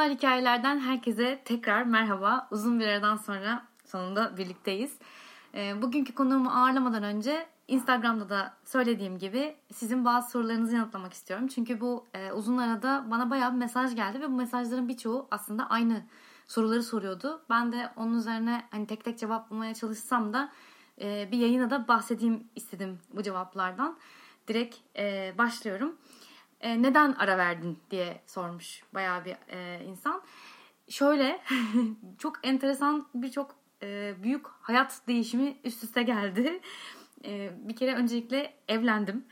Hayatlar Hikayelerden herkese tekrar merhaba. Uzun bir aradan sonra sonunda birlikteyiz. E, bugünkü konuğumu ağırlamadan önce Instagram'da da söylediğim gibi sizin bazı sorularınızı yanıtlamak istiyorum. Çünkü bu e, uzun arada bana bayağı bir mesaj geldi ve bu mesajların birçoğu aslında aynı soruları soruyordu. Ben de onun üzerine hani tek tek cevaplamaya çalışsam da e, bir yayına da bahsedeyim istedim bu cevaplardan. Direkt e, başlıyorum. E, neden ara verdin diye sormuş bayağı bir e, insan. Şöyle çok enteresan birçok e, büyük hayat değişimi üst üste geldi. E, bir kere öncelikle evlendim.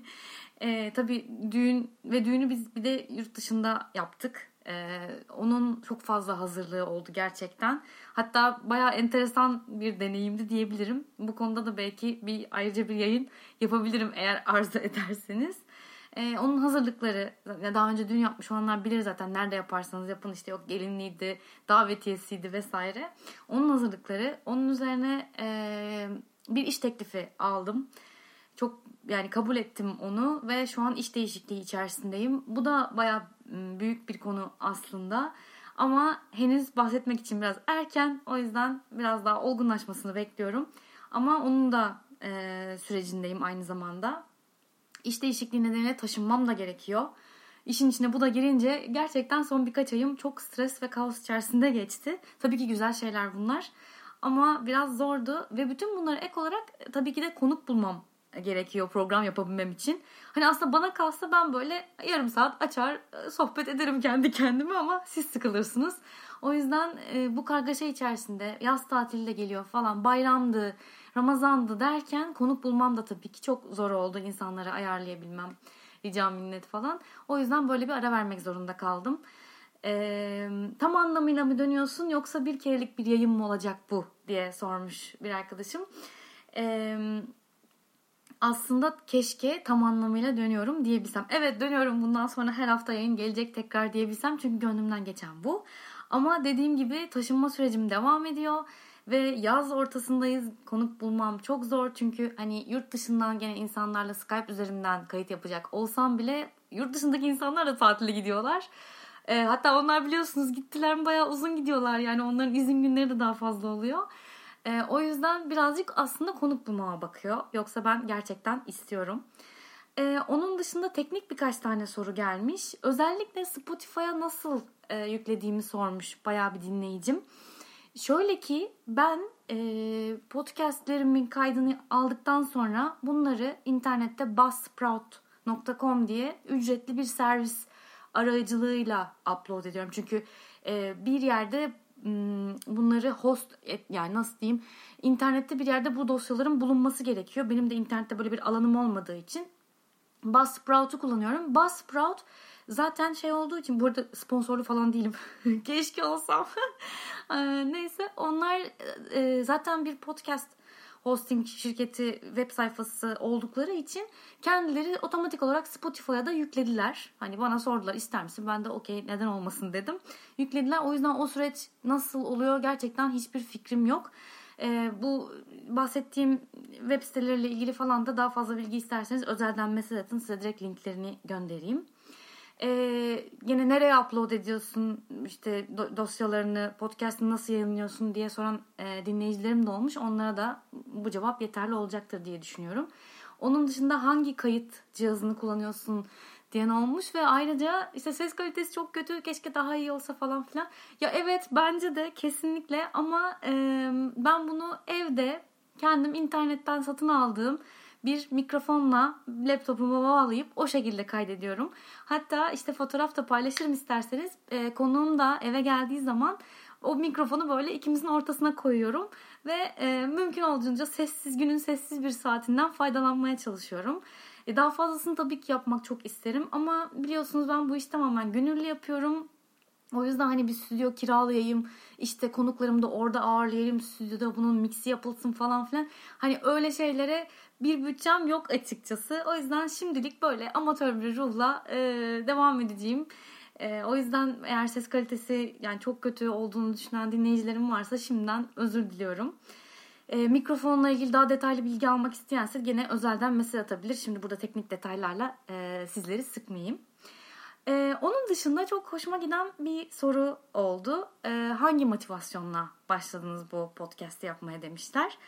e, tabii düğün ve düğünü biz bir de yurt dışında yaptık. Ee, onun çok fazla hazırlığı oldu gerçekten. Hatta bayağı enteresan bir deneyimdi diyebilirim. Bu konuda da belki bir ayrıca bir yayın yapabilirim eğer arzu ederseniz. Ee, onun hazırlıkları daha önce düğün yapmış olanlar bilir zaten nerede yaparsanız yapın işte yok gelinliğiydi, davetiyesiydi vesaire. Onun hazırlıkları, onun üzerine e, bir iş teklifi aldım. Çok yani kabul ettim onu ve şu an iş değişikliği içerisindeyim. Bu da bayağı büyük bir konu aslında. Ama henüz bahsetmek için biraz erken. O yüzden biraz daha olgunlaşmasını bekliyorum. Ama onun da e, sürecindeyim aynı zamanda. İş değişikliği nedeniyle taşınmam da gerekiyor. İşin içine bu da girince gerçekten son birkaç ayım çok stres ve kaos içerisinde geçti. Tabii ki güzel şeyler bunlar. Ama biraz zordu ve bütün bunlara ek olarak e, tabii ki de konuk bulmam gerekiyor program yapabilmem için. Hani aslında bana kalsa ben böyle yarım saat açar e, sohbet ederim kendi kendime ama siz sıkılırsınız. O yüzden e, bu kargaşa içerisinde yaz tatili de geliyor falan bayramdı, Ramazandı derken konuk bulmam da tabii ki çok zor oldu insanlara ayarlayabilmem. Rica minnet falan. O yüzden böyle bir ara vermek zorunda kaldım. E, tam anlamıyla mı dönüyorsun yoksa bir kerelik bir yayın mı olacak bu diye sormuş bir arkadaşım. Eee aslında keşke tam anlamıyla dönüyorum diyebilsem. Evet dönüyorum bundan sonra her hafta yayın gelecek tekrar diyebilsem çünkü gönlümden geçen bu. Ama dediğim gibi taşınma sürecim devam ediyor ve yaz ortasındayız. Konuk bulmam çok zor çünkü hani yurt dışından gene insanlarla Skype üzerinden kayıt yapacak olsam bile yurt dışındaki insanlar da tatile gidiyorlar. E, hatta onlar biliyorsunuz gittiler mi bayağı uzun gidiyorlar yani onların izin günleri de daha fazla oluyor. E, o yüzden birazcık aslında konuk bulmama bakıyor. Yoksa ben gerçekten istiyorum. E, onun dışında teknik birkaç tane soru gelmiş. Özellikle Spotify'a nasıl e, yüklediğimi sormuş bayağı bir dinleyicim. Şöyle ki ben e, podcastlerimin kaydını aldıktan sonra bunları internette buzzsprout.com diye ücretli bir servis aracılığıyla upload ediyorum. Çünkü e, bir yerde bunları host et, yani nasıl diyeyim internette bir yerde bu dosyaların bulunması gerekiyor. Benim de internette böyle bir alanım olmadığı için Buzzsprout'u kullanıyorum. Buzzsprout zaten şey olduğu için burada sponsorlu falan değilim. Keşke olsam. Neyse onlar e, zaten bir podcast hosting şirketi web sayfası oldukları için kendileri otomatik olarak Spotify'a da yüklediler. Hani bana sordular ister misin? Ben de okey neden olmasın dedim. Yüklediler. O yüzden o süreç nasıl oluyor gerçekten hiçbir fikrim yok. Ee, bu bahsettiğim web siteleriyle ilgili falan da daha fazla bilgi isterseniz özelden mesaj atın size direkt linklerini göndereyim. Ee, yine nereye upload ediyorsun işte dosyalarını podcast'ını nasıl yayınlıyorsun diye soran e, dinleyicilerim de olmuş. Onlara da bu cevap yeterli olacaktır diye düşünüyorum. Onun dışında hangi kayıt cihazını kullanıyorsun diyen olmuş ve ayrıca işte ses kalitesi çok kötü keşke daha iyi olsa falan filan. Ya evet bence de kesinlikle ama e, ben bunu evde kendim internetten satın aldığım bir mikrofonla laptopumu bağlayıp o şekilde kaydediyorum. Hatta işte fotoğraf da paylaşırım isterseniz. E, konuğum da eve geldiği zaman o mikrofonu böyle ikimizin ortasına koyuyorum ve e, mümkün olduğunca sessiz günün sessiz bir saatinden faydalanmaya çalışıyorum. E, daha fazlasını tabii ki yapmak çok isterim ama biliyorsunuz ben bu işi tamamen gönüllü yapıyorum. O yüzden hani bir stüdyo kiralayayım, işte konuklarımı da orada ağırlayayım, stüdyoda bunun mixi yapılsın falan filan. Hani öyle şeylere bir bütçem yok açıkçası. O yüzden şimdilik böyle amatör bir ruhla e, devam edeceğim. E, o yüzden eğer ses kalitesi yani çok kötü olduğunu düşünen dinleyicilerim varsa şimdiden özür diliyorum. E, mikrofonla ilgili daha detaylı bilgi almak isteyense gene özelden mesaj atabilir. Şimdi burada teknik detaylarla e, sizleri sıkmayayım. Ee, onun dışında çok hoşuma giden bir soru oldu. Ee, hangi motivasyonla başladınız bu podcast'i yapmaya demişler.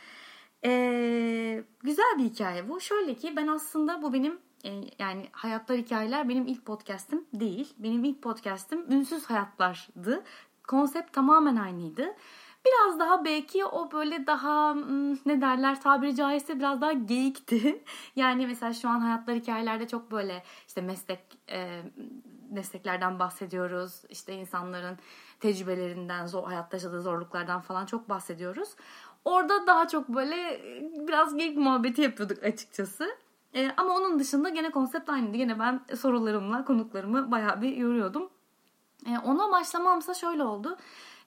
Ee, güzel bir hikaye bu. Şöyle ki ben aslında bu benim e, yani Hayatlar Hikayeler benim ilk podcast'im değil. Benim ilk podcast'im Ünsüz Hayatlar'dı. Konsept tamamen aynıydı. Biraz daha belki o böyle daha ne derler tabiri caizse biraz daha geyikti. Yani mesela şu an hayatlar hikayelerde çok böyle işte meslek e, mesleklerden bahsediyoruz. İşte insanların tecrübelerinden, zor, hayatta yaşadığı zorluklardan falan çok bahsediyoruz. Orada daha çok böyle e, biraz geyik muhabbeti yapıyorduk açıkçası. E, ama onun dışında gene konsept aynıydı. Gene ben sorularımla konuklarımı bayağı bir yoruyordum. E, ona başlamamsa şöyle oldu.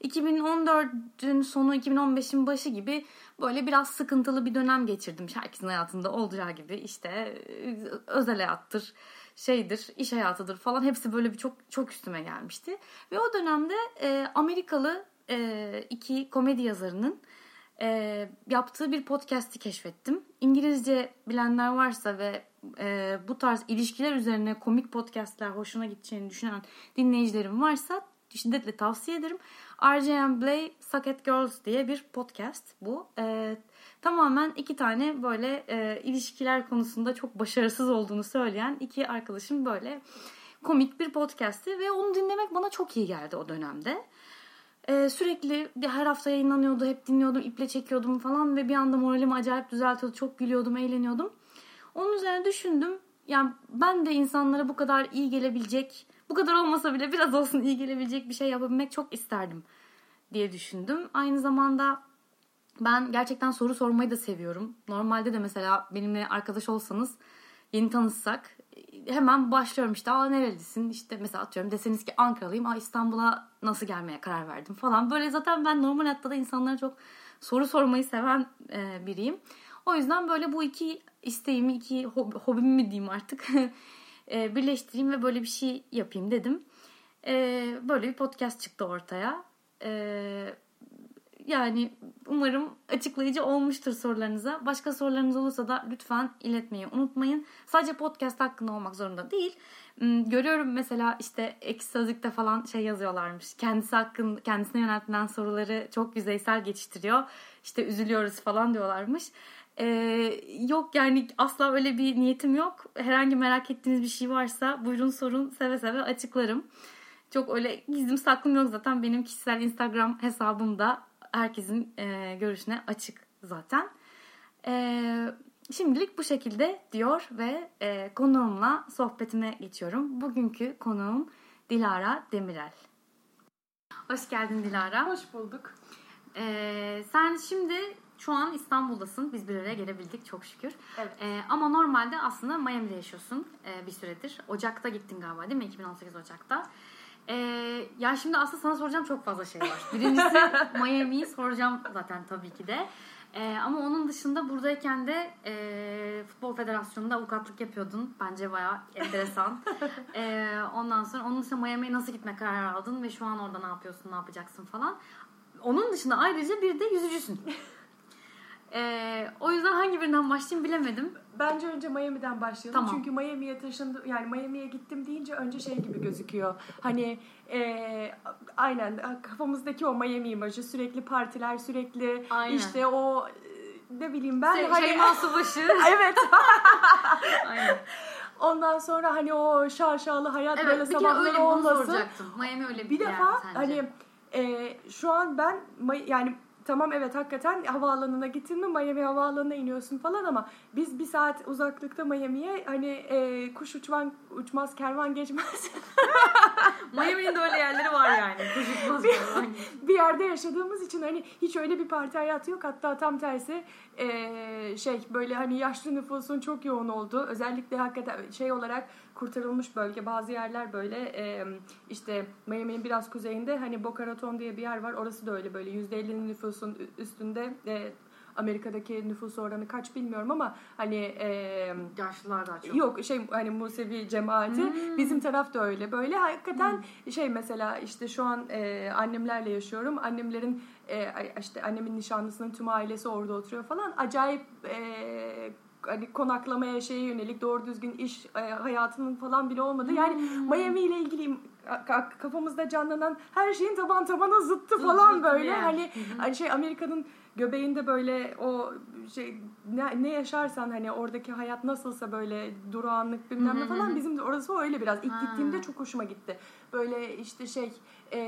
2014'ün sonu 2015'in başı gibi böyle biraz sıkıntılı bir dönem geçirdim. Herkesin hayatında olacağı gibi işte e, özel hayattır, şeydir, iş hayatıdır falan hepsi böyle bir çok çok üstüme gelmişti. Ve o dönemde e, Amerikalı e, iki komedi yazarının e, yaptığı bir podcast'i keşfettim. İngilizce bilenler varsa ve e, bu tarz ilişkiler üzerine komik podcastler hoşuna gideceğini düşünen dinleyicilerim varsa şiddetle tavsiye ederim. RJ Blay Suck at Girls diye bir podcast bu. E, tamamen iki tane böyle e, ilişkiler konusunda çok başarısız olduğunu söyleyen iki arkadaşım böyle komik bir podcast'i ve onu dinlemek bana çok iyi geldi o dönemde. Ee, sürekli her hafta yayınlanıyordu. Hep dinliyordum, iple çekiyordum falan ve bir anda moralimi acayip düzeltiyordu. Çok gülüyordum, eğleniyordum. Onun üzerine düşündüm. Yani ben de insanlara bu kadar iyi gelebilecek, bu kadar olmasa bile biraz olsun iyi gelebilecek bir şey yapabilmek çok isterdim diye düşündüm. Aynı zamanda ben gerçekten soru sormayı da seviyorum. Normalde de mesela benimle arkadaş olsanız yeni tanışsak hemen başlıyorum işte aa nerelisin işte mesela atıyorum deseniz ki Ankaralıyım aa İstanbul'a nasıl gelmeye karar verdim falan böyle zaten ben normal hayatta da insanlara çok soru sormayı seven e, biriyim. O yüzden böyle bu iki isteğimi iki hob, mi diyeyim artık e, birleştireyim ve böyle bir şey yapayım dedim. E, böyle bir podcast çıktı ortaya. E, yani umarım açıklayıcı olmuştur sorularınıza. Başka sorularınız olursa da lütfen iletmeyi unutmayın. Sadece podcast hakkında olmak zorunda değil. Hmm, görüyorum mesela işte ek sözlükte falan şey yazıyorlarmış. Kendisi hakkında kendisine yöneltilen soruları çok yüzeysel geçiştiriyor. İşte üzülüyoruz falan diyorlarmış. Ee, yok yani asla öyle bir niyetim yok. Herhangi merak ettiğiniz bir şey varsa buyurun sorun seve seve açıklarım. Çok öyle gizlim saklım yok zaten benim kişisel Instagram hesabımda herkesin e, görüşüne açık zaten. E, şimdilik bu şekilde diyor ve e, konuğumla sohbetime geçiyorum. Bugünkü konuğum Dilara Demirel. Hoş geldin Dilara. Hoş bulduk. E, sen şimdi şu an İstanbul'dasın. Biz bir araya gelebildik çok şükür. Evet. E, ama normalde aslında Miami'de yaşıyorsun e, bir süredir. Ocak'ta gittin galiba değil mi? 2018 Ocak'ta. Ee, ya şimdi aslında sana soracağım çok fazla şey var. Birincisi Miami'yi soracağım zaten tabii ki de. Ee, ama onun dışında buradayken de e, Futbol Federasyonu'nda avukatlık yapıyordun. Bence bayağı enteresan. ee, ondan sonra onun dışında Miami'ye nasıl gitme kararı aldın ve şu an orada ne yapıyorsun, ne yapacaksın falan. Onun dışında ayrıca bir de yüzücüsün. Ee, o yüzden hangi birinden başlayayım bilemedim. Bence önce Miami'den başlayalım. Tamam. Çünkü Miami'ye taşındı yani Miami'ye gittim deyince önce şey gibi gözüküyor. Hani e, aynen kafamızdaki o Miami imajı sürekli partiler sürekli Aynen. işte o e, ne bileyim ben Şey, hani Şeyma Subaşı. evet. Aynen. Ondan sonra hani o şaşalı hayat Evet böyle kere sabahları öyle bir onu olması. soracaktım. Miami öyle bir, Bir defa sence? hani e, şu an ben yani tamam evet hakikaten havaalanına gittin mi Miami havaalanına iniyorsun falan ama biz bir saat uzaklıkta Miami'ye hani e, kuş uçman uçmaz kervan geçmez Miami'nin de öyle yerleri var yani. Kuş uçmaz falan. bir yerde yaşadığımız için hani hiç öyle bir parti hayatı yok hatta tam tersi e, şey böyle hani yaşlı nüfusun çok yoğun olduğu özellikle hakikaten şey olarak kurtarılmış bölge. Bazı yerler böyle e, işte Miami'nin biraz kuzeyinde hani Boca Raton diye bir yer var. Orası da öyle böyle. %50'nin nüfusun üstünde e, Amerika'daki nüfus oranı kaç bilmiyorum ama hani e, Yaşlılar daha çok. Yok şey hani Musevi cemaati. Hmm. bizim taraf da öyle böyle. Hakikaten şey mesela işte şu an e, annemlerle yaşıyorum. Annemlerin e, işte annemin nişanlısının tüm ailesi orada oturuyor falan. Acayip e, hani konaklamaya şeye yönelik doğru düzgün iş e, hayatının falan bile olmadı. Yani Hmm. Miami ile ilgili ka- kafamızda canlanan her şeyin taban tabana zıttı Zıt- falan zıttı böyle. Hani hani şey Amerika'nın göbeğinde böyle o şey ne, ne yaşarsan hani oradaki hayat nasılsa böyle durağanlık bilmem ne falan bizim de orası öyle biraz. İlk gittiğimde çok hoşuma gitti. Böyle işte şey e,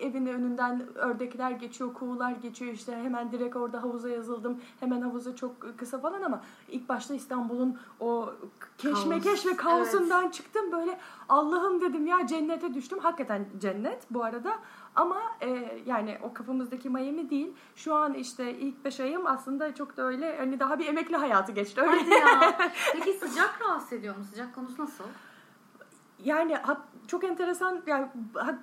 evin önünden ördekler geçiyor, kuğular geçiyor işte hemen direkt orada havuza yazıldım. Hemen havuza çok kısa falan ama ilk başta İstanbul'un o keşmekeş Kaos. ve kaosundan çıktım böyle Allah'ım dedim ya cennete düştüm. Hakikaten cennet bu arada. Ama e, yani o kafamızdaki Miami değil. Şu an işte ilk beş ayım aslında çok da öyle hani daha bir emekli hayatı geçti. Öyle Hadi ya. Peki sıcak rahatsız ediyor mu? Sıcak konusu nasıl? Yani çok enteresan yani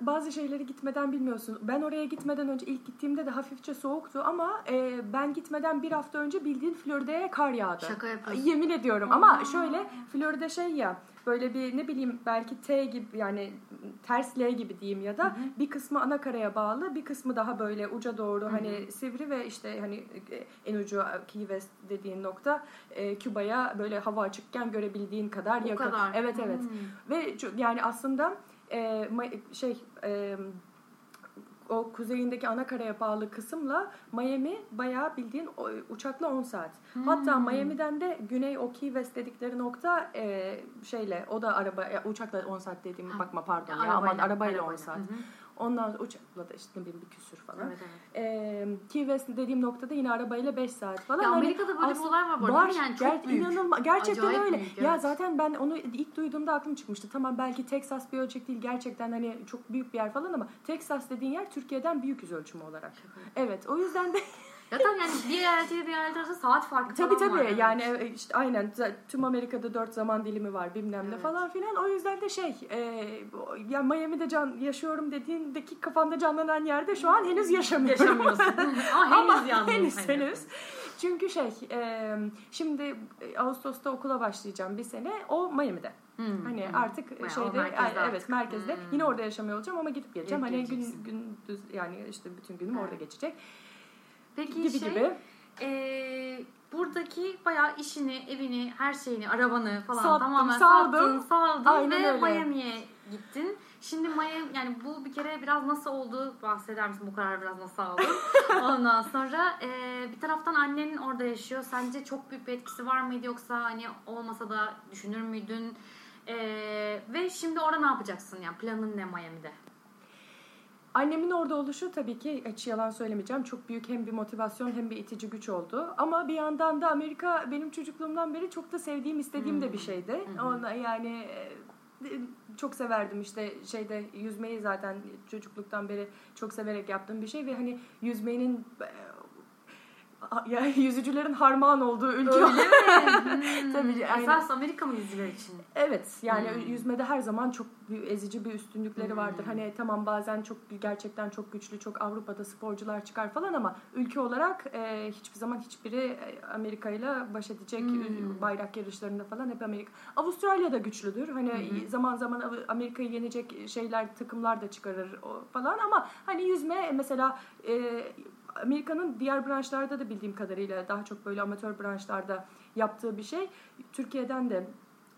bazı şeyleri gitmeden bilmiyorsun. Ben oraya gitmeden önce ilk gittiğimde de hafifçe soğuktu ama e, ben gitmeden bir hafta önce bildiğin Florida'ya kar yağdı. Şaka yapıyorsun. Yemin ediyorum ama şöyle Florida şey ya böyle bir ne bileyim belki T gibi yani ters L gibi diyeyim ya da bir kısmı ana karaya bağlı bir kısmı daha böyle uca doğru hani sivri ve işte hani e, en ucu Key West dediğin nokta e, Küba'ya böyle hava açıkken görebildiğin kadar O yakın. kadar. Evet evet. Hmm. Ve yani aslında e, şey e, o kuzeyindeki ana karaya bağlı kısımla Miami bayağı bildiğin uçakla 10 saat. Hatta Miami'den de Güney o Key West dedikleri nokta e, şeyle o da araba uçakla 10 saat dediğime Ha. bakma pardon Ya, ya, aman arabayla, arabayla 10 arabayla. saat. Hı hı. Ondan sonra uçakla da işte ne bileyim bir küsür falan. Evet evet. E, Key West dediğim noktada yine arabayla 5 saat falan. Ya Hani Amerika'da böyle bir olay var bu arada Var. Yani çok Ger- büyük. inanılma- gerçekten Acayip öyle. büyük, Ya evet. zaten ben onu ilk duyduğumda aklım çıkmıştı. Tamam belki Texas bir ölçek değil gerçekten hani çok büyük bir yer falan ama Texas dediğin yer Türkiye'den büyük yüz ölçümü olarak. Evet o yüzden de Zaten yani bir eyaletiyle bir eyalet arasında saat farkı tabii falan tabii var. evet. yani e, işte aynen tüm Amerika'da dört zaman dilimi var bilmem ne Evet. falan filan. O yüzden de şey e, o- ya Miami'de can yaşıyorum dediğindeki kafanda canlanan yerde şu an henüz yaşamıyorum. Yaşamıyorsun. Ama henüz yalnız. henüz Hani. henüz. Çünkü şey e, şimdi e, Ağustos'ta okula başlayacağım bir sene. O Miami'de. Hmm, Hani hmm. artık o şeyde merkezde evet artık. merkezde. Hmm. Yine orada yaşamıyor olacağım ama gidip geleceğim. Gidip Hani gün gündüz yani işte bütün günüm orada Evet. geçecek. Peki Gibi şey, gibi. e, buradaki bayağı işini, evini, her şeyini, arabanı falan Sattım, tamamen saldım. sattın, saldın Aynen ve öyle. Miami'ye gittin. Şimdi Miami yani bu bir kere biraz nasıl oldu bahseder misin bu kararı biraz nasıl aldın? Ondan sonra e, bir taraftan annenin orada yaşıyor. Sence çok büyük bir etkisi var mıydı yoksa hani olmasa da düşünür müydün? E, ve şimdi orada ne yapacaksın? Yani planın ne Miami'de? Annemin orada oluşu tabii ki hiç yalan söylemeyeceğim. Çok büyük hem bir motivasyon hem bir itici güç oldu. Ama bir yandan da Amerika benim çocukluğumdan beri çok da sevdiğim, istediğim de bir şeydi. Ona yani e, çok severdim işte şeyde yüzmeyi zaten çocukluktan beri çok severek yaptığım bir şey ve hani yüzmenin e, ya yüzücülerin harman olduğu ülke. Öyle mi? Tabii, Hmm. aynen. Esas Amerika mı yüzücüler için? Evet yani Hmm. yüzmede her zaman çok bir ezici bir üstünlükleri Hmm. vardır. Hani tamam bazen çok gerçekten çok güçlü çok Avrupa'da sporcular çıkar falan ama ülke olarak e, hiçbir zaman hiçbiri e, Amerika ile baş edecek Hmm. bayrak yarışlarında falan hep Amerika. Avustralya da güçlüdür. Hani hı. zaman zaman Amerika'yı yenecek şeyler takımlar da çıkarır falan ama hani yüzme mesela e, Amerika'nın diğer branşlarda da bildiğim kadarıyla daha çok böyle amatör branşlarda yaptığı bir şey. Türkiye'den de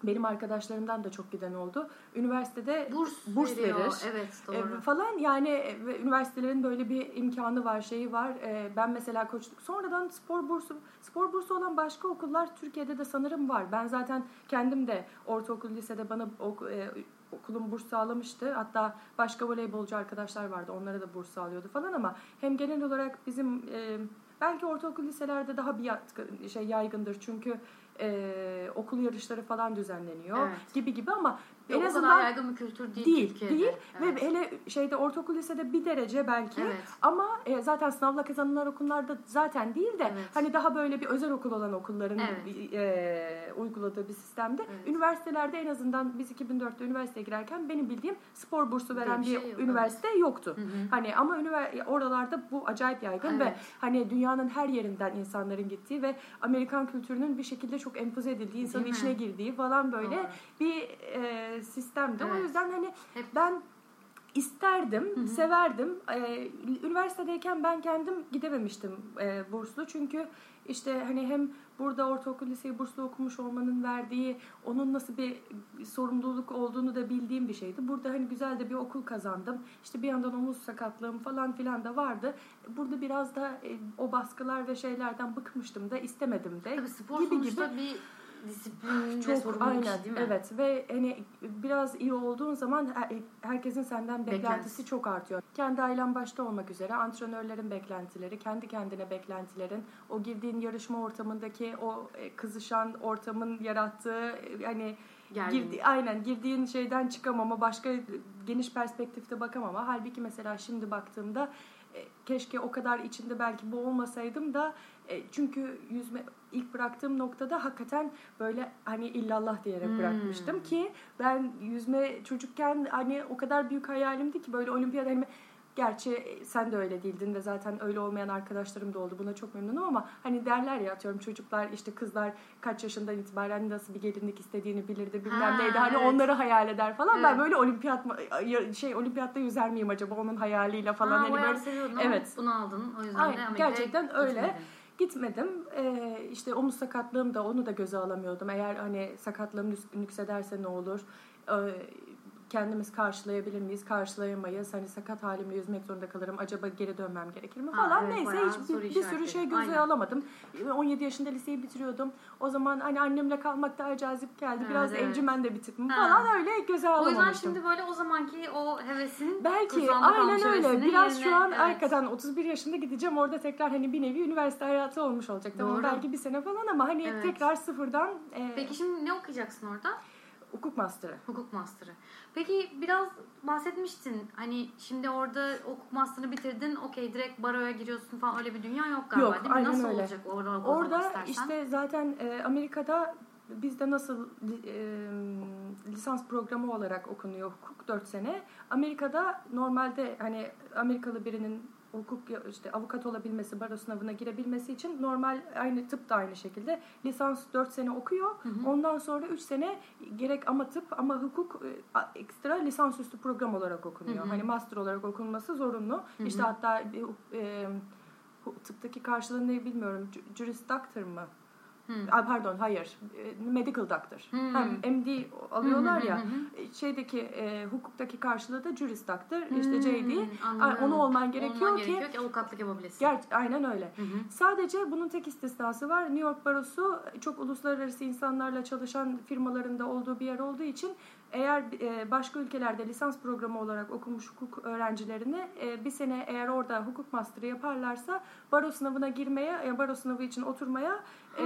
benim arkadaşlarımdan da çok giden oldu. Üniversitede Burs, Burs veriyor. verir. Evet e, doğru. falan yani e, ve üniversitelerin böyle bir imkanı var, şeyi var. E, ben mesela koçluk sonradan spor bursu spor bursu olan başka okullar Türkiye'de de sanırım var. Ben zaten kendim de ortaokul lisede bana ok- e, okulum burs sağlamıştı. Hatta başka voleybolcu arkadaşlar vardı. Onlara da burs sağlıyordu falan ama hem genel olarak bizim e, belki ortaokul liselerde daha bir yatkın, şey yaygındır. Çünkü e, okul yarışları falan düzenleniyor Evet. gibi gibi ama en o azından kadar yaygın bir kültür değil, değil Türkiye'de. değil Evet. ve hele şeyde ortaokul lisede bir derece belki Evet. ama e, zaten sınavla kazanılan okullarda zaten değil de Evet. hani daha böyle bir özel okul olan okulların Evet. e, uyguladığı bir sistemde Evet. üniversitelerde en azından biz 2004'te üniversiteye girerken benim bildiğim spor bursu veren bir, bir şey yok, üniversite yoktu. Hı hı. Hani ama ünivers- oralarda bu acayip yaygın ve Evet. hani dünyanın her yerinden insanların gittiği ve Amerikan kültürünün bir şekilde çok empoze edildiği, insanın Değil mi? içine girdiği falan böyle Doğru. bir e, sistemdi. O Evet. yüzden hani Hep- ben isterdim, severdim. Ee, üniversitedeyken ben kendim gidememiştim e, burslu. Çünkü işte hani hem burada ortaokul liseyi burslu okumuş olmanın verdiği onun nasıl bir sorumluluk olduğunu da bildiğim bir şeydi. Burada hani güzel de bir okul kazandım. İşte bir yandan omuz sakatlığım falan filan da vardı. Burada biraz da e, o baskılar ve şeylerden bıkmıştım da istemedim de. Tabii spor gibi sonuçta gibi. bir disiplin ve Çok sorumluluk aynen değil mi? evet ve hani biraz iyi olduğun zaman her- herkesin senden beklentisi Beklentisi. çok artıyor. Kendi ailen başta olmak üzere antrenörlerin beklentileri, kendi kendine beklentilerin, o girdiğin yarışma ortamındaki o e, kızışan ortamın yarattığı e, hani Gerginlik. girdi, aynen girdiğin şeyden çıkamama, başka geniş perspektifte bakamama. Halbuki mesela şimdi baktığımda e, keşke o kadar içinde belki bu olmasaydım da e, çünkü yüzme ilk bıraktığım noktada hakikaten böyle hani illallah diyerek Hmm. bırakmıştım ki ben yüzme çocukken hani o kadar büyük hayalimdi ki böyle olimpiyat hani Gerçi sen de öyle değildin ve zaten öyle olmayan arkadaşlarım da oldu. Buna çok memnunum ama hani derler ya atıyorum çocuklar işte kızlar kaç yaşından itibaren nasıl bir gelinlik istediğini bilirdi bilmem Ha, neydi. Hani evet. onları hayal eder falan. Ben Evet. böyle olimpiyat şey olimpiyatta yüzer miyim acaba onun hayaliyle falan Ha, hani böyle Evet. bunu aldın. O yüzden Aynen, de Amerika'ya gerçekten öyle. gitmedin. Gitmedim. Ee, işte omuz sakatlığım da onu da göze alamıyordum. Eğer hani sakatlığım nüks- nüksederse ne olur? Ee, kendimiz karşılayabilir miyiz? Karşılayamayız. Hani sakat halimle yüzmek zorunda kalırım. Acaba geri dönmem gerekir mi? Ha, Falan. evet, Neyse hiç bir, soru bir sürü şey göze Aynen. alamadım. 17 yaşında liseyi bitiriyordum. O zaman hani annemle kalmak daha cazip geldi. Evet, Biraz evet. evcimen de bir tipim Ha. falan öyle göze O alamamıştım. yüzden şimdi böyle o zamanki o hevesin Belki aynen öyle. Biraz şu yerine- an evet. hakikaten 31 yaşında gideceğim orada tekrar hani bir nevi üniversite hayatı olmuş olacak. Tamam belki bir sene falan ama hani Evet. tekrar sıfırdan e, Peki şimdi ne okuyacaksın orada? Hukuk master'ı. Hukuk master'ı. Peki biraz bahsetmiştin. Hani şimdi orada hukuk master'ını bitirdin. Okey direkt baroya giriyorsun falan öyle bir dünya yok galiba Yok, değil mi? aynen Nasıl öyle. olacak orada Orada işte zaten e, Amerika'da bizde nasıl e, lisans programı olarak okunuyor hukuk 4 sene. Amerika'da normalde hani Amerikalı birinin hukuk işte avukat olabilmesi, baro sınavına girebilmesi için normal aynı tıp da aynı şekilde lisans 4 sene okuyor. Ondan sonra 3 sene gerek ama tıp ama hukuk e, ekstra lisansüstü program olarak okunuyor. Hı hı. Hani master olarak okunması zorunlu. hı. İşte hatta e, tıptaki karşılığı ne bilmiyorum. Ju- Juris Doctor mı? Hı. Ay, pardon hayır. E, Medical Doctor. Hı. Hem MD alıyorlar hı ya. hı hı. e, Şeydeki e, hukuktaki karşılığı da Juris Doctor. işte JD. Hmm, anladım. onu olman gerekiyor Olman ki gerekiyor ki avukatlık yapabilesin. Ger aynen öyle. Hı. Sadece bunun tek istisnası var. New York Barosu çok uluslararası insanlarla çalışan firmalarında olduğu bir yer olduğu için eğer e, başka ülkelerde lisans programı olarak okumuş hukuk öğrencilerini bir sene eğer orada hukuk master'ı yaparlarsa baro sınavına girmeye, baro sınavı için oturmaya e,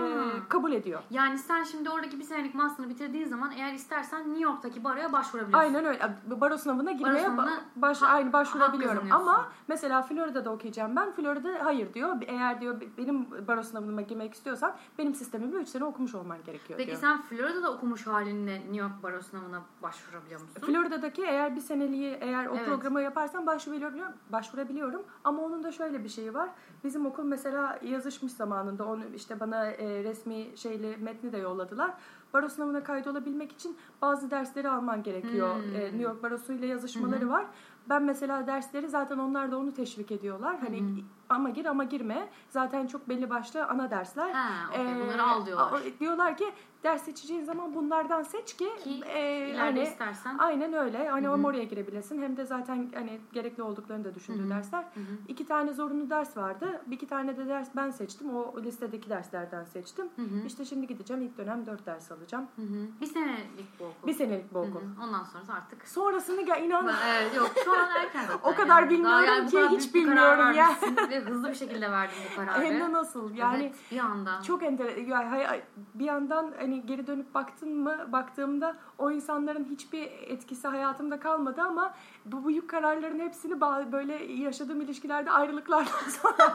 kabul ediyor. Yani sen şimdi oradaki bir senelik master'ını bitirdiğin zaman eğer istersen New York'taki baroya başvurabiliyorsun. Aynen öyle. Baro sınavına girmeye sınavına ba- baş, ha- aynı başvurabiliyorum. Ama mesela Florida'da okuyacağım ben. Florida hayır diyor. Eğer diyor benim baro sınavına girmek istiyorsan benim sistemimle 3 sene okumuş olman gerekiyor Peki diyor. sen Florida'da okumuş halinle New York baro sınavına başvurabiliyor musun? Florida'daki eğer bir seneliği eğer o Evet. programı yaparsan başvurabiliyorum, başvurabiliyorum. Ama onun da şöyle bir şeyi var. Bizim okul mesela yazışmış zamanında onu işte bana e, resmi şeyli metni de yolladılar. Baro sınavına kaydolabilmek için bazı dersleri alman gerekiyor. Hmm. E, New York Barosu ile yazışmaları var. Ben mesela dersleri zaten onlar da onu teşvik ediyorlar. Hani ama gir ama girme. Zaten çok belli başlı ana dersler. Ha, okey. Ee, Bunları al diyorlar. Diyorlar ki ders seçeceğin zaman bunlardan seç ki, Ki e, hani istersen. Aynen öyle. Hani hem oraya girebilesin hem de zaten hani gerekli olduklarını da düşündüğü Hı hı. dersler. Hı hı. İki tane zorunlu ders vardı. Bir iki tane de ders ben seçtim. O listedeki derslerden seçtim. Hı hı. İşte şimdi gideceğim ilk dönem dört ders alacağım. Hı hı. Bir senelik bu okul. Bir senelik bu okul. hı. Ondan sonrası artık. Sonrasını gel inan Ben- evet yok şu an erken zaten. O kadar yani. bilmiyorum yani ki, kadar hiç bilmiyorum ya. vermişsin Ve hızlı bir şekilde verdin bu kararı. hem de nasıl yani evet, bir anda. Çok enter yani bir yandan hani geri dönüp baktın mı baktığımda o insanların hiçbir etkisi hayatımda kalmadı ama bu büyük kararların hepsini böyle yaşadığım ilişkilerde ayrılıklardan sonra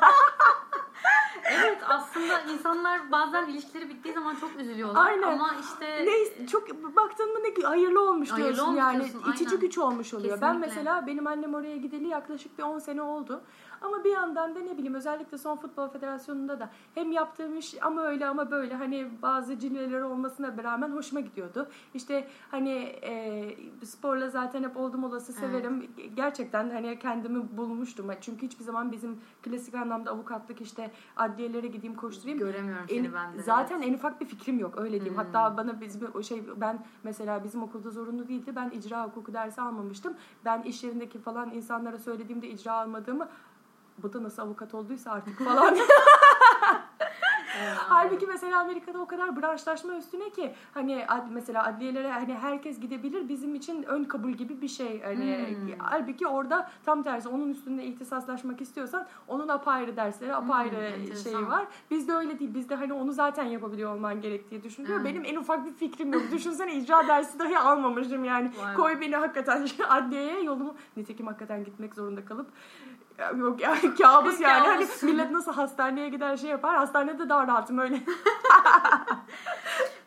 Evet aslında insanlar bazen ilişkileri bittiği zaman çok üzülüyorlar. Aynen. Ama işte ne çok baktın mı ne hayırlı olmuş Hayırlı diyorsun olmuş yani diyorsun, itici aynen. güç olmuş oluyor. Ben Kesinlikle. mesela benim annem oraya gideli yaklaşık bir 10 sene oldu. Ama bir yandan da ne bileyim özellikle son futbol federasyonunda da hem yaptığım iş ama öyle ama böyle hani bazı cilveleri olmasına rağmen hoşuma gidiyordu. İşte hani e, sporla zaten hep oldum olası severim. Gerçekten hani kendimi bulmuştum. Çünkü hiçbir zaman bizim klasik anlamda avukatlık işte adliyelere gideyim koşturayım. Göremiyorum seni En- ben de. Zaten en ufak bir fikrim yok öyle diyeyim. Hatta bana bizim o şey ben mesela bizim okulda zorunlu değildi. Ben icra hukuku dersi almamıştım. Ben iş yerindeki falan insanlara söylediğimde icra almadığımı bu da nasıl avukat olduysa artık falan. Halbuki mesela Amerika'da o kadar branşlaşma üstüne ki hani ad, mesela adliyelere hani herkes gidebilir bizim için ön kabul gibi bir şey. Hani Hmm. halbuki orada tam tersi onun üstünde ihtisaslaşmak istiyorsan onun apayrı dersleri, apayrı Hmm, şeyi var. Bizde öyle değil. Bizde hani onu zaten yapabiliyor olman gerektiği düşünülüyor. Hmm. Benim en ufak bir fikrim yok. Düşünsene icra dersi dahi almamışım yani. Vay. Koy beni hakikaten adliyeye yolumu nitekim hakikaten gitmek zorunda kalıp ya Yok ya kabus yani. Hani millet nasıl hastaneye gider şey yapar. Hastanede daha rahatım öyle.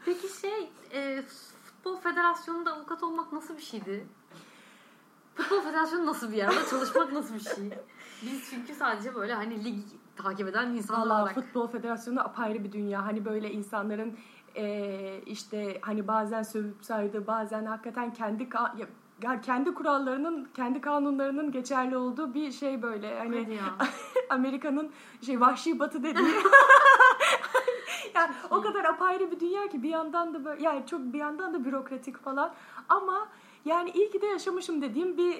Peki şey e, futbol federasyonunda avukat olmak nasıl bir şeydi? Futbol federasyonu nasıl bir yer? Orada çalışmak nasıl bir şey? Biz çünkü sadece böyle hani lig takip eden insanlar Valla olarak. futbol federasyonu apayrı bir dünya. Hani böyle insanların eee, işte hani bazen sövüp saydığı bazen hakikaten kendi ka- ya- ya kendi kurallarının, kendi kanunlarının geçerli olduğu bir şey böyle. Hani. Amerika'nın şey vahşi batı dediği. yani o kadar apayrı bir dünya ki bir yandan da böyle yani çok bir yandan da bürokratik falan ama yani iyi ki de yaşamışım dediğim bir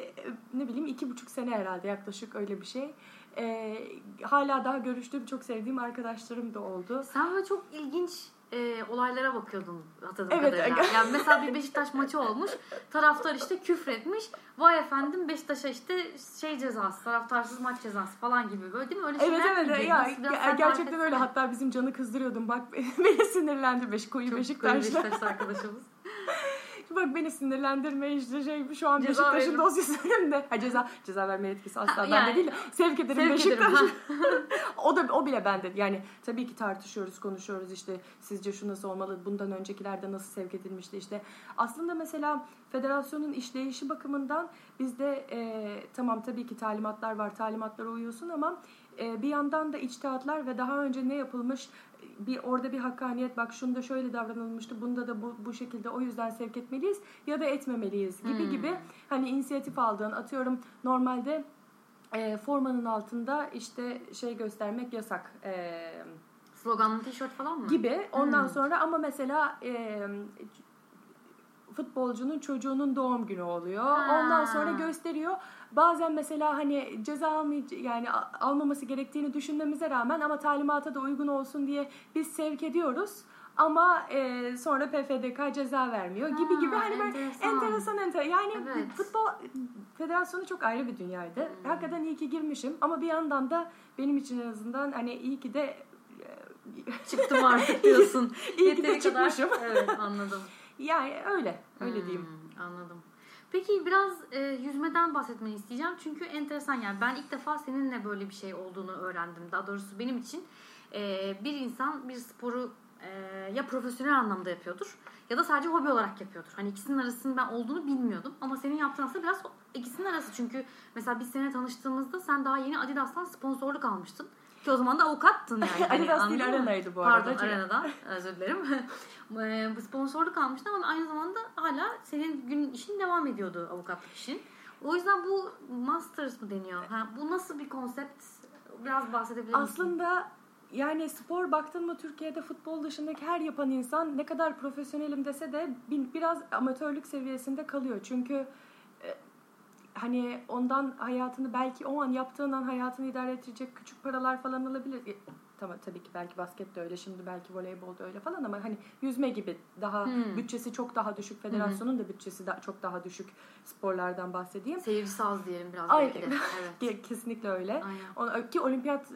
ne bileyim iki buçuk sene herhalde yaklaşık öyle bir şey. Ee, hala daha görüştüğüm çok sevdiğim arkadaşlarım da oldu. Sen böyle çok ilginç e, olaylara bakıyordun hatırladığım Evet, kadarıyla. aga. Yani mesela bir Beşiktaş maçı olmuş. Taraftar işte küfretmiş. Vay efendim Beşiktaş'a işte şey cezası, taraftarsız maç cezası falan gibi böyle değil mi? Öyle Evet şeyler evet miydi? ya Nasıl sen gerçekten öyle hatta bizim canı kızdırıyordum bak beni sinirlendi beş koyu Çok koyu Beşiktaş'la. Beşiktaşlı arkadaşımız. Bak beni sinirlendirme işte şey şu an Ceza Beşiktaş'ın veririm. dosyası önümde. Ha ceza ceza verme yetkisi asla Ha, bende yani- değil. Sevk ederim Sevk Beşiktaş. ederim, o da o bile bende. Yani tabii ki tartışıyoruz, konuşuyoruz işte sizce şu nasıl olmalı? Bundan öncekilerde nasıl sevk edilmişti işte. Aslında mesela federasyonun işleyişi bakımından bizde e, tamam tabii ki talimatlar var. Talimatlara uyuyorsun ama e, bir yandan da içtihatlar ve daha önce ne yapılmış bir orada bir hakkaniyet bak şunda şöyle davranılmıştı bunda da bu, bu şekilde o yüzden sevk etmeliyiz ya da etmemeliyiz gibi Hmm. gibi hani inisiyatif aldığın atıyorum normalde e, formanın altında işte şey göstermek yasak e, Sloganlı tişört falan mı? gibi ondan Hmm. sonra ama mesela e, futbolcunun çocuğunun doğum günü oluyor. Ha. Ondan sonra gösteriyor. Bazen mesela hani ceza almay- yani almaması gerektiğini düşünmemize rağmen ama talimata da uygun olsun diye biz sevk ediyoruz. Ama e, sonra PFDK ceza vermiyor gibi Ha, gibi hani böyle enteresan. enteresan enteresan. Yani Evet. futbol federasyonu çok ayrı bir dünyaydı. Hmm. Hakikaten iyi ki girmişim ama bir yandan da benim için en azından hani iyi ki de e, Çıktım artık diyorsun. İyi ki de Yeteri kadar- çıkmışım. Evet anladım. Yani öyle. Öyle diyeyim. Hmm, anladım. Peki biraz e, yüzmeden bahsetmeni isteyeceğim. Çünkü enteresan yani ben ilk defa seninle böyle bir şey olduğunu öğrendim. Daha doğrusu benim için e, bir insan bir sporu e, ya profesyonel anlamda yapıyordur ya da sadece hobi olarak yapıyordur. Hani ikisinin arasının ben olduğunu bilmiyordum. Ama senin yaptığın aslında biraz ikisinin arası. Çünkü mesela biz seninle tanıştığımızda sen daha yeni Adidas'tan sponsorluk almıştın. Ki o zaman da avukattın yani. Hani Adidas değil? Arena'ydı bu arada. Pardon Arena'dan özür dilerim. Sponsorluk almıştın ama aynı zamanda hala senin gün işin devam ediyordu avukatlık işin. O yüzden bu masters mı deniyor? Ha, bu nasıl bir konsept? Biraz bahsedebilir misin? Aslında yani spor baktın mı Türkiye'de futbol dışındaki her yapan insan ne kadar profesyonelim dese de bir- biraz amatörlük seviyesinde kalıyor. Çünkü hani ondan hayatını belki o an yaptığın an hayatını idare edecek küçük paralar falan alabilir. E, Tamam tabii ki belki basket de öyle şimdi belki voleybol da öyle falan ama hani yüzme gibi daha Hmm. bütçesi çok daha düşük federasyonun da bütçesi da çok daha düşük sporlardan bahsedeyim. Seyircisi az diyelim biraz Ay. belki de. Evet. Kesinlikle öyle. Aynen. Ki olimpiyat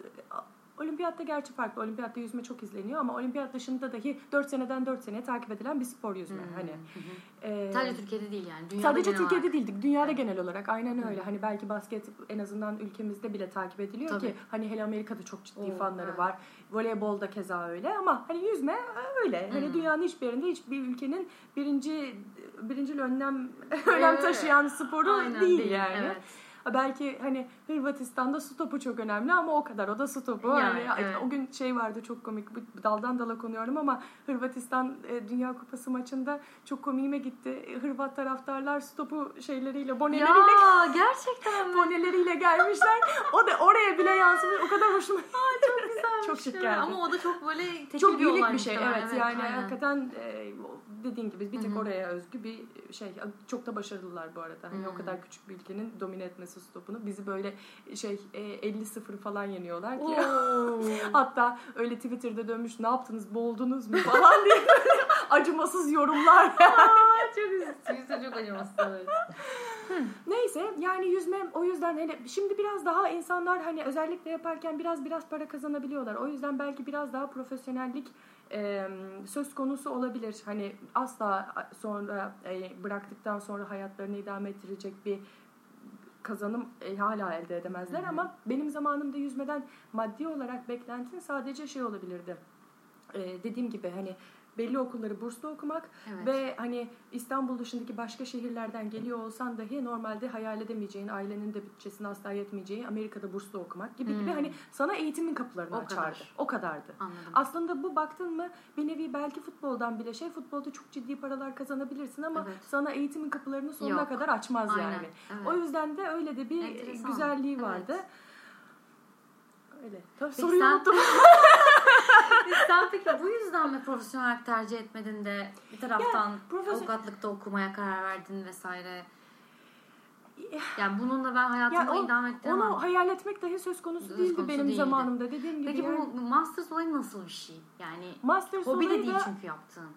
Olimpiyatta gerçi farklı. Olimpiyatta yüzme çok izleniyor ama olimpiyat dışında dahi 4 seneden 4 seneye takip edilen bir spor yüzme. Hmm. Hani e, Sadece Türkiye'de değil yani. Dünyada sadece Türkiye'de olarak. değildik. Dünyada Evet. genel olarak aynen öyle. Hani belki basket en azından ülkemizde bile takip ediliyor Tabii. ki hani hele Amerika'da çok ciddi Oo, fanları evet. var. Voleybolda keza öyle ama hani yüzme öyle. Hani Hmm. dünyanın hiçbir yerinde hiçbir ülkenin birinci birincil önlem önem Evet. taşıyan sporu Aynen değil, yani. Evet. Belki hani Hırvatistan'da su topu çok önemli ama o kadar. O da su topu. Yani, Hani evet. O gün şey vardı çok komik. Daldan dala konuyorum ama Hırvatistan e, Dünya Kupası maçında çok komiğime gitti. Hırvat taraftarlar su topu şeyleriyle, boneleriyle Ya gerçekten mi? boneleriyle gelmişler. O da oraya bile yansımış. O kadar hoşuma çok güzelmiş. Çok şık geldi. Ama o da çok böyle tekil çok bir unik bir şey. muhtemelen. Evet, yani aynen. hakikaten e, dediğin gibi bir tek Hı hı. oraya özgü bir şey. Çok da başarılılar bu arada. Hani o kadar küçük bir ülkenin domine etmesi stopunu. Bizi böyle şey e, 50-0 falan yeniyorlar ki. Hatta öyle Twitter'da dönmüş ne yaptınız boğuldunuz mu falan diye böyle acımasız yorumlar. Aa, çok. Yüzde çok acımasız. Neyse yani yüzme o yüzden hele şimdi biraz daha insanlar hani özellikle yaparken biraz biraz para kazanabiliyorlar. O yüzden belki biraz daha profesyonellik e, söz konusu olabilir. Hani asla sonra e, bıraktıktan sonra hayatlarını idame ettirecek bir kazanım e, hala elde edemezler ama benim zamanımda yüzmeden maddi olarak beklentin sadece şey olabilirdi. E, dediğim gibi hani belli okulları burslu okumak Evet. ve hani İstanbul dışındaki başka şehirlerden geliyor olsan dahi normalde hayal edemeyeceğin, ailenin de bütçesine asla yetmeyeceği Amerika'da burslu okumak gibi gibi Hmm. hani sana eğitimin kapılarını O açardı. kadar. O kadardı. Anladım. Aslında bu baktın mı bir nevi belki futboldan bile şey futbolda çok ciddi paralar kazanabilirsin ama Evet. sana eğitimin kapılarını sonuna Yok. kadar açmaz Aynen. yani. Evet. O yüzden de öyle de bir Enteresan. güzelliği Evet. vardı. Öyle. Tabii Peki soruyu sen- unuttum. Sen peki bu yüzden mi profesyonel tercih etmedin de bir taraftan profesyon- avukatlıkta okumaya karar verdin vesaire? Yani bununla ben hayatımı Ya o- idame ettiremem. Onu hayal etmek dahi söz konusu Söz değildi konusu benim değildi. zamanımda. Dediğim gibi Peki yani bu Masters olayı nasıl bir şey? Yani Masters hobi de değil da çünkü yaptığın.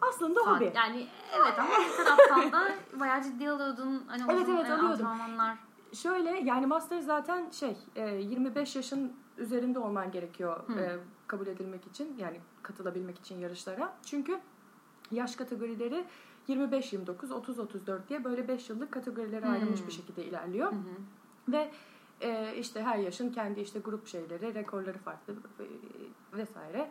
aslında Saat- hobi. Yani evet ama bir taraftan da bayağı ciddi alıyordun. Hani Evet, uzun evet, e, alıyordum. antrenmanlar. Şöyle yani master zaten şey e, 25 yaşın üzerinde olman gerekiyor Hı. Kabul edilmek için yani katılabilmek için yarışlara. Çünkü yaş kategorileri 25-29, 30-34 diye böyle 5 yıllık kategorilere ayrılmış bir şekilde ilerliyor. Hı. Ve e, işte her yaşın kendi işte grup şeyleri, rekorları farklı e, vesaire.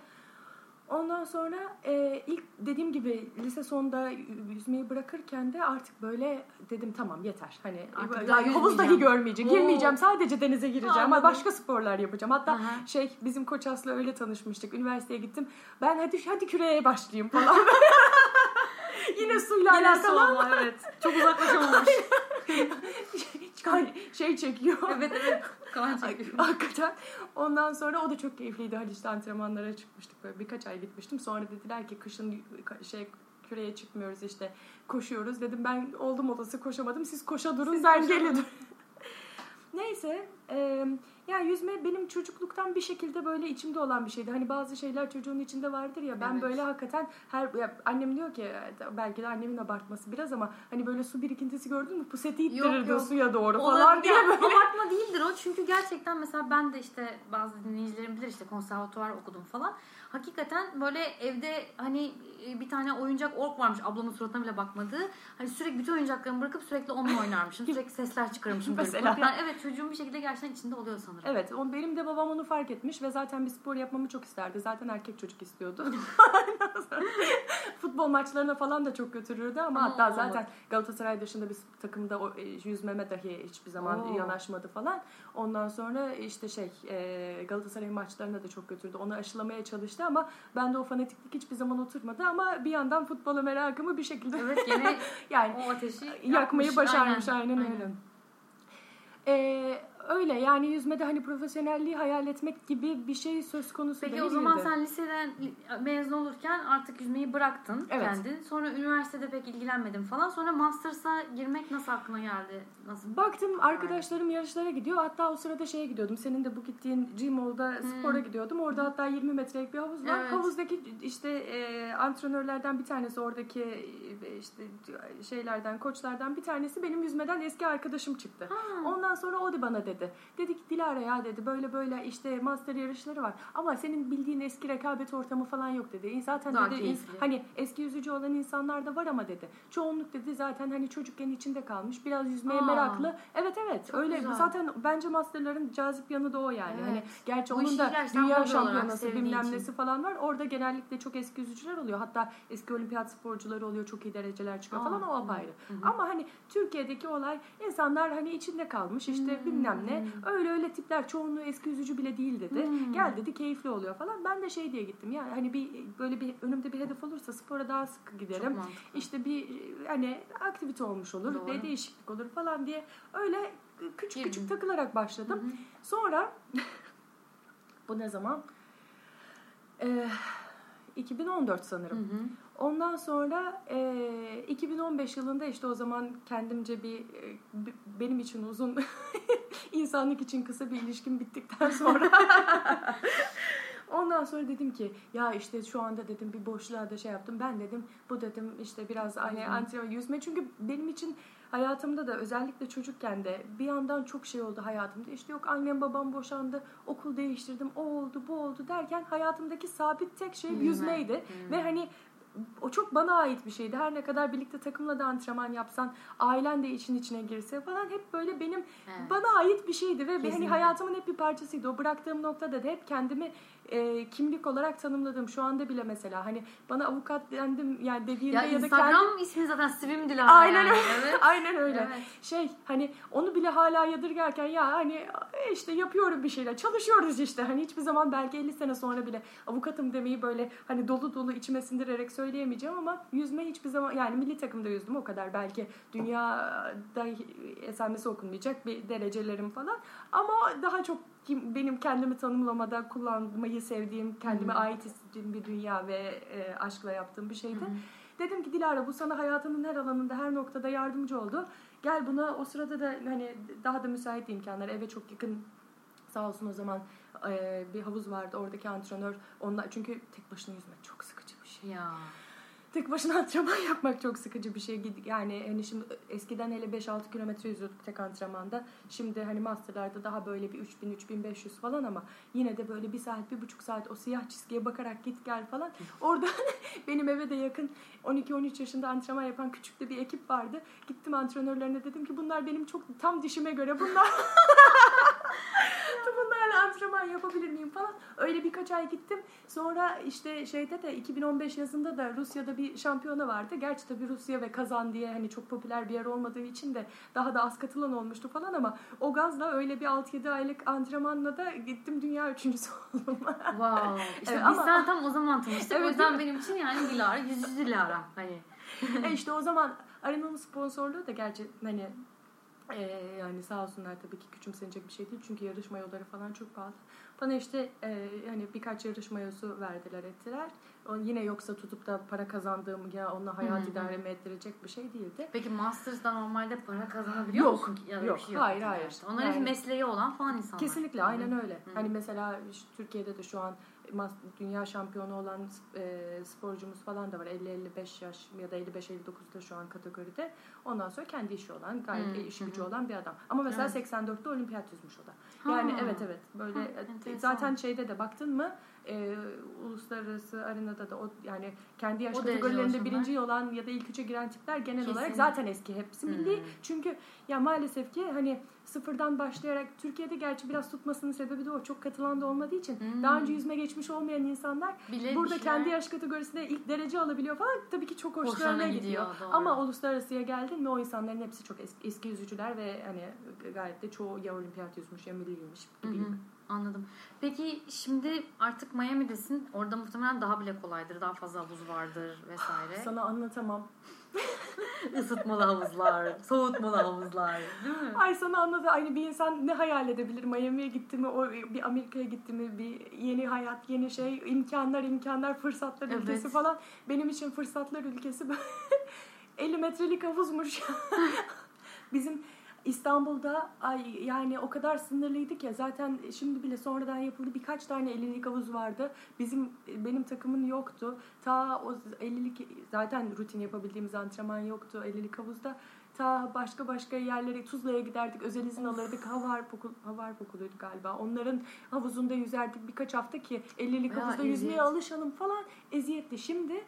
Ondan sonra e, ilk dediğim gibi lise sonunda yüzmeyi bırakırken de artık böyle dedim tamam yeter. Hani Artık daha havuz dahi görmeyeceğim. Oo. Girmeyeceğim. Sadece denize gireceğim. Ama Anladım. başka sporlar yapacağım. Hatta Aha. şey bizim Koç Aslı öyle tanışmıştık. Üniversiteye gittim. Ben hadi hadi küreye başlayayım falan. Yine suyla Yine alakalı ama evet. Çok uzaklaşamamış. Kan- şey çekiyor. evet evet. Kan çekiyor. Hakikaten. Ondan sonra o da çok keyifliydi. Haliç'te antrenmanlara çıkmıştık. Böyle birkaç ay gitmiştim. Sonra dediler ki kışın şey küreye çıkmıyoruz işte koşuyoruz. Dedim ben oldum olası koşamadım. Siz koşa durun Siz ben gelin. Neyse. E, ya yüzme benim çocukluktan bir şekilde böyle içimde olan bir şeydi. Hani bazı şeyler çocuğun içinde vardır ya. Ben Evet. böyle hakikaten her ya annem diyor ki belki de annemin abartması biraz ama hani böyle su birikintisi gördün mü puseti ittirirdi yok. suya doğru Olabilir. falan diye Yani böyle. Abartma değildir o. Çünkü gerçekten mesela ben de işte bazı dinleyicilerim bilir işte konservatuvar okudum falan. Hakikaten böyle evde hani e, bir tane oyuncak ork varmış ablamın suratına bile bakmadığı. Hani sürekli bütün oyuncaklarımı bırakıp sürekli onunla oynarmışım. Sürekli sesler çıkarmışım. Mesela. Yani evet çocuğun bir şekilde gerçekten içinde oluyor sanırım. Evet, o benim de babam onu fark etmiş ve zaten bir spor yapmamı çok isterdi. Zaten erkek çocuk istiyordu. Futbol maçlarına falan da çok götürürdü ama Aa, hatta zaten Galatasaray dışında bir takımda o, e, yüzmeme dahi hiçbir zaman Oo. yanaşmadı falan. Ondan sonra işte şey e, Galatasaray maçlarına da çok götürdü. Onu aşılamaya çalıştı ama ben de o fanatiklik hiçbir zaman oturmadı ama bir yandan futbola merakımı bir şekilde Evet gene yani o ateşi yakmayı yakmış. başarmış aynen, aynen. öyle. Ee, öyle yani yüzmede hani profesyonelliği hayal etmek gibi bir şey söz konusu Peki o zaman sen liseden mezun olurken artık yüzmeyi bıraktın Evet. kendin. Sonra üniversitede pek ilgilenmedin falan. Sonra masters'a girmek nasıl aklına geldi? Nasıl? Baktım arkadaşlarım yarışlara gidiyor. Hatta o sırada şeye gidiyordum. Senin de bu gittiğin Gmall'da spora gidiyordum. Orada hatta 20 metrelik bir havuz var. Hmm. Evet. Havuzdaki işte e, antrenörlerden bir tanesi oradaki e, işte şeylerden, koçlardan bir tanesi benim yüzmeden eski arkadaşım çıktı. Ha. Ondan sonra o da bana dedi dedi. Dedi ki Dilara ya dedi böyle böyle işte master yarışları var. Ama senin bildiğin eski rekabet ortamı falan yok dedi. Zaten Daha dedi keyifli. hani eski yüzücü olan insanlar da var ama dedi. Çoğunluk dedi zaten hani çocukken içinde kalmış. Biraz yüzmeye Aa. meraklı. Evet evet Çok öyle. güzel. Zaten bence masterların cazip yanı da o yani. Evet. Hani gerçi Bu onun da dünya şampiyonası bilmem nesi falan var. Orada genellikle çok eski yüzücüler oluyor. Hatta eski olimpiyat sporcuları oluyor. Çok iyi dereceler çıkıyor Aa, falan o apayrı. Hı. Ama hani Türkiye'deki olay insanlar hani içinde kalmış işte Hmm. bilmem ne. Öyle öyle tipler çoğunluğu eski yüzücü bile değil dedi. Hmm. Gel dedi keyifli oluyor falan. Ben de şey diye gittim. Yani hani bir böyle bir önümde bir hedef olursa spora daha sık giderim. İşte bir hani aktivite olmuş olur Doğru. ve değişiklik olur falan diye öyle küçük Girdim. küçük takılarak başladım. Hı hı. Sonra bu ne zaman? Ee, 2014 Hı sanırım. hı. Ondan sonra e, 2015 yılında işte o zaman kendimce bir e, benim için uzun insanlık için kısa bir ilişkim bittikten sonra Ondan sonra dedim ki ya işte şu anda dedim bir boşluğa da şey yaptım. Ben dedim bu dedim işte biraz hani antrenman yüzme çünkü benim için hayatımda da özellikle çocukken de bir yandan çok şey oldu hayatımda. İşte yok annem babam boşandı, okul değiştirdim, o oldu, bu oldu derken hayatımdaki sabit tek şey Yüzme. yüzmeydi. Ve hani o çok bana ait bir şeydi. Her ne kadar birlikte takımla da antrenman yapsan, ailen de için içine girse falan hep böyle benim Evet. bana ait bir şeydi ve hani Kesinlikle. hayatımın hep bir parçasıydı. O bıraktığım noktada da hep kendimi e, kimlik olarak tanımladım. Şu anda bile mesela hani bana avukat dendim yani dediğinde Ya, ya, da Instagram kendim ismi zaten Swim Dilara Aynen yani. öyle. Evet. Aynen öyle. Evet. Şey hani onu bile hala yadırgarken ya hani e, işte yapıyorum bir şeyler. Çalışıyoruz işte. Hani hiçbir zaman belki 50 sene sonra bile avukatım demeyi böyle hani dolu dolu içime sindirerek söyleyemeyeceğim ama yüzme hiçbir zaman yani milli takımda yüzdüm o kadar. Belki dünyada esamesi okunmayacak bir derecelerim falan. Ama daha çok kim- benim kendimi tanımlamada kullanmayı sevdiğim, kendime Hı hı. ait hissettiğim bir dünya ve e, aşkla yaptığım bir şeydi. Hı hı. Dedim ki Dilara bu sana hayatının her alanında her noktada yardımcı oldu. Gel buna o sırada da hani daha da müsait imkanlar eve çok yakın sağ olsun o zaman e, bir havuz vardı oradaki antrenör onlar çünkü tek başına yüzmek çok sıkıcı bir şey. Ya. Tek başına antrenman yapmak çok sıkıcı bir şey. Yani hani şimdi eskiden hele 5-6 kilometre yüzüyorduk tek antrenmanda. Şimdi hani masterlarda daha böyle bir 3000-3500 falan ama yine de böyle bir saat, bir buçuk saat o siyah çizgiye bakarak git gel falan. Orada benim eve de yakın 12-13 yaşında antrenman yapan küçük de bir ekip vardı. Gittim antrenörlerine dedim ki bunlar benim çok tam dişime göre bunlar. Bunlarla antrenman yapabilir miyim falan. Öyle birkaç ay gittim. Sonra işte şeyde de 2015 yazında da Rusya'da bir şampiyona vardı. Gerçi tabii Rusya ve Kazan diye hani çok popüler bir yer olmadığı için de daha da az katılan olmuştu falan ama o gazla öyle bir 6-7 aylık antrenmanla da gittim dünya üçüncüsü oldum. Wow. İşte Evet, biz ama- sen tam o zaman tanıştık. Evet, o yüzden benim için yani Dilara, yüzücü Dilara. Hani. e işte o zaman Arena'nın sponsorluğu da gerçi hani e, yani sağ olsunlar tabii ki küçümsenecek bir şey değil. Çünkü yarışma yolları falan çok pahalı. Bana işte e, hani birkaç yarışma yosu verdiler ettiler. O yine yoksa tutup da para kazandığım ya onunla hayat hı. idaremi ettirecek bir şey değildi. Peki Masters'da normalde para kazanabiliyor Yok, musun? Ya yok. şey Hayır, hayır. İşte Onların Yani- mesleği olan falan insanlar. Kesinlikle aynen öyle. Hı. Hani mesela işte Türkiye'de de şu an dünya şampiyonu olan e, sporcumuz falan da var. 50-55 yaş ya da 55-59'da şu an kategoride. Ondan sonra kendi işi olan, gayet işi hı gücü olan bir adam. Ama mesela Evet. 84'te olimpiyat yüzmüş o da. Yani Ha. evet evet böyle Ha, e, enteresan. zaten şeyde de baktın mı e, uluslararası arenada da o yani kendi yaş kategorilerinde birinci olan ya da ilk üçe giren tipler genel olarak Kesinlikle. zaten eski hepsi milli. Hmm. Çünkü ya maalesef ki hani sıfırdan başlayarak Türkiye'de gerçi biraz tutmasının sebebi de o çok katılan da olmadığı için Hmm. daha önce yüzme geçmiş olmayan insanlar Bile burada kendi yaş kategorisinde ilk derece alabiliyor falan tabii ki çok hoşlarına, Hoşlarına gidiyor. gidiyor, doğru. Ama uluslararasıya geldin mi o insanların hepsi çok eski, eski yüzücüler ve hani gayet de çoğu ya olimpiyat yüzmüş ya milliymiş gibi. hı, Anladım. Peki şimdi artık Miami'desin. Orada muhtemelen daha bile kolaydır. Daha fazla havuz vardır vesaire. Sana anlatamam. Isıtmalı havuzlar, soğutmalı havuzlar. Değil mi? Ay sana anladı. Aynı bir insan ne hayal edebilir? Miami'ye gitti mi, o bir Amerika'ya gitti mi, bir yeni hayat, yeni şey, imkanlar, imkanlar, fırsatlar Evet. ülkesi falan. Benim için fırsatlar ülkesi 50 metrelik havuzmuş. Bizim İstanbul'da ay yani o kadar sınırlıydı ki zaten şimdi bile sonradan yapıldı birkaç tane 50'lik havuz vardı. Bizim benim takımın yoktu. Ta o 50'lik zaten rutin yapabildiğimiz antrenman yoktu 50'lik havuzda. Ta başka başka yerlere Tuzla'ya giderdik. Özel izin alırdık. Havar Pokul, Havar Pokuluydu galiba. Onların havuzunda yüzerdik birkaç hafta ki 50'lik Ya, havuzda eziyet. yüzmeye alışalım falan. Eziyetli. Şimdi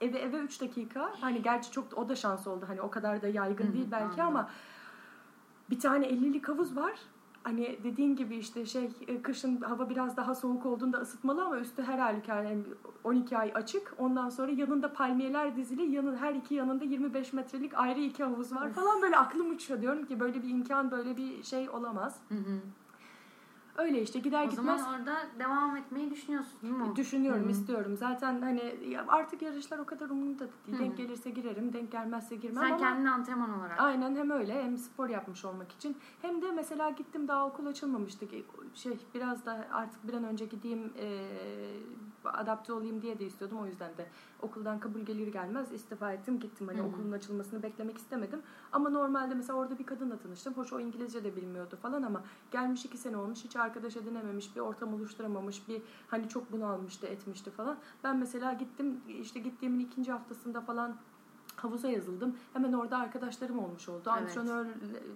eve eve 3 dakika. Hani gerçi çok o da şans oldu. Hani o kadar da yaygın değil belki anladım. ama bir tane 50'lik havuz var. Hani dediğin gibi işte şey e, kışın hava biraz daha soğuk olduğunda ısıtmalı ama üstü her halükarda yani 12 ay açık. Ondan sonra yanında palmiyeler dizili. Yanın her iki yanında 25 metrelik ayrı iki havuz var falan böyle aklım uçuyor. Diyorum ki böyle bir imkan böyle bir şey olamaz. Hı hı. Öyle işte gider O gitmez zaman orada devam etmeyi düşünüyorsun değil mi? Düşünüyorum, Hı hı. istiyorum. Zaten hani artık yarışlar o kadar umurumda da değil. Hı hı. Denk gelirse girerim, denk gelmezse girmem Sen ama kendini antrenman olarak. aynen hem öyle hem spor yapmış olmak için hem de mesela gittim daha okul açılmamıştı. Şey biraz da artık bir an önce gideyim e, adapte olayım diye de istiyordum. O yüzden de okuldan kabul gelir gelmez istifa ettim gittim. Hani Hı hı. okulun açılmasını beklemek istemedim. Ama normalde mesela orada bir kadınla tanıştım. Hoş o İngilizce de bilmiyordu falan ama gelmiş iki sene olmuş. Hiç arkadaş edinememiş. Bir ortam oluşturamamış. Bir hani çok bunalmıştı etmişti falan. Ben mesela gittim işte gittiğimin ikinci haftasında falan havuza yazıldım. Hemen orada arkadaşlarım olmuş oldu. Evet. Antrenör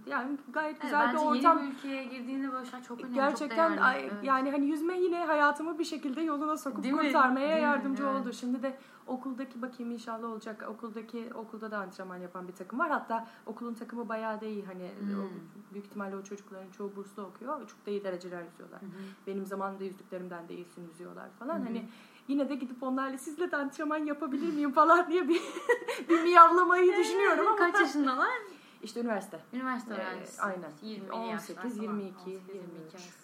yani gayet Evet, güzel bir bence ortam. yeni bir ülkeye girdiğinde böyle şeyler çok önemli. Gerçekten çok değerli. Evet. yani hani yüzme yine hayatımı bir şekilde yoluna sokup Değil mi? kurtarmaya Değil mi? yardımcı Evet. oldu. Şimdi de okuldaki bakayım inşallah olacak. Okuldaki okulda da antrenman yapan bir takım var. Hatta okulun takımı bayağı da iyi. Hani Hmm. o- büyük ihtimalle o çocukların çoğu burslu okuyor. Çok da iyi dereceler yüzüyorlar. Hı. Benim zamanında yüzdüklerimden de iyisini yüzüyorlar falan. Hı. Hani yine de gidip onlarla sizle de antrenman yapabilir miyim falan diye bir bir miyavlamayı düşünüyorum ama Kaç yaşındalar? işte üniversite. Üniversite Ee, öğrencisi. aynen. 20 18, yaşlar falan. 22, 18, 23.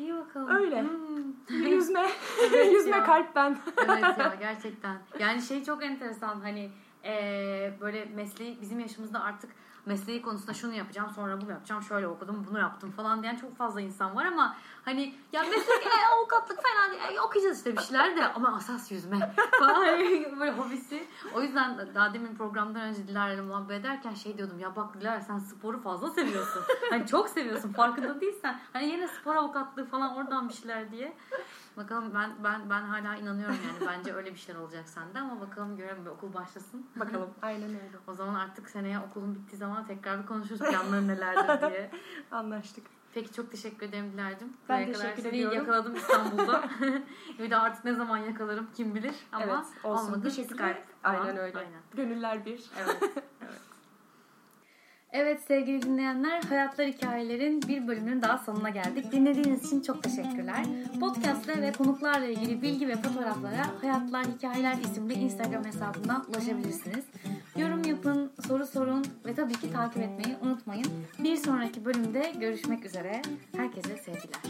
İyi bakalım. Öyle. Hmm. Yüzme. Evet Yüzme ya. kalp ben. evet ya gerçekten. Yani şey çok enteresan hani eee, böyle mesleği bizim yaşımızda artık mesleği konusunda şunu yapacağım sonra bunu yapacağım şöyle okudum bunu yaptım falan diyen çok fazla insan var ama hani ya meslek e, avukatlık falan e, okuyacağız işte bir şeyler de ama asas yüzme falan böyle hobisi. O yüzden daha demin programdan önce Dilara'yla muhabbet ederken şey diyordum ya bak Dilara sen sporu fazla seviyorsun. Hani çok seviyorsun farkında değilsen. Hani yine spor avukatlığı falan oradan bir şeyler diye. Bakalım ben ben ben hala inanıyorum yani bence öyle bir şeyler olacak sende ama bakalım görelim bir okul başlasın. Bakalım. Aynen öyle. O zaman artık seneye okulun bittiği zaman tekrar bir konuşuruz planların nelerdir diye. Anlaştık. Peki çok teşekkür ederim Dilara'cığım. Ben Buraya kadar teşekkür seni ediyorum. yakaladım İstanbul'da. bir de artık ne zaman yakalarım kim bilir ama evet. Olsun. olmadı. Bir şekilde. Skype. Aynen öyle. Aynen. Gönüller bir. Evet. evet. Evet sevgili dinleyenler, Hayatlar Hikayelerin bir bölümünün daha sonuna geldik. Dinlediğiniz için çok teşekkürler. Podcast'le ve konuklarla ilgili bilgi ve fotoğraflara Hayatlar Hikayeler isimli Instagram hesabından ulaşabilirsiniz. Yorum yapın, soru sorun ve tabii ki takip etmeyi unutmayın. Bir sonraki bölümde görüşmek üzere. Herkese sevgiler.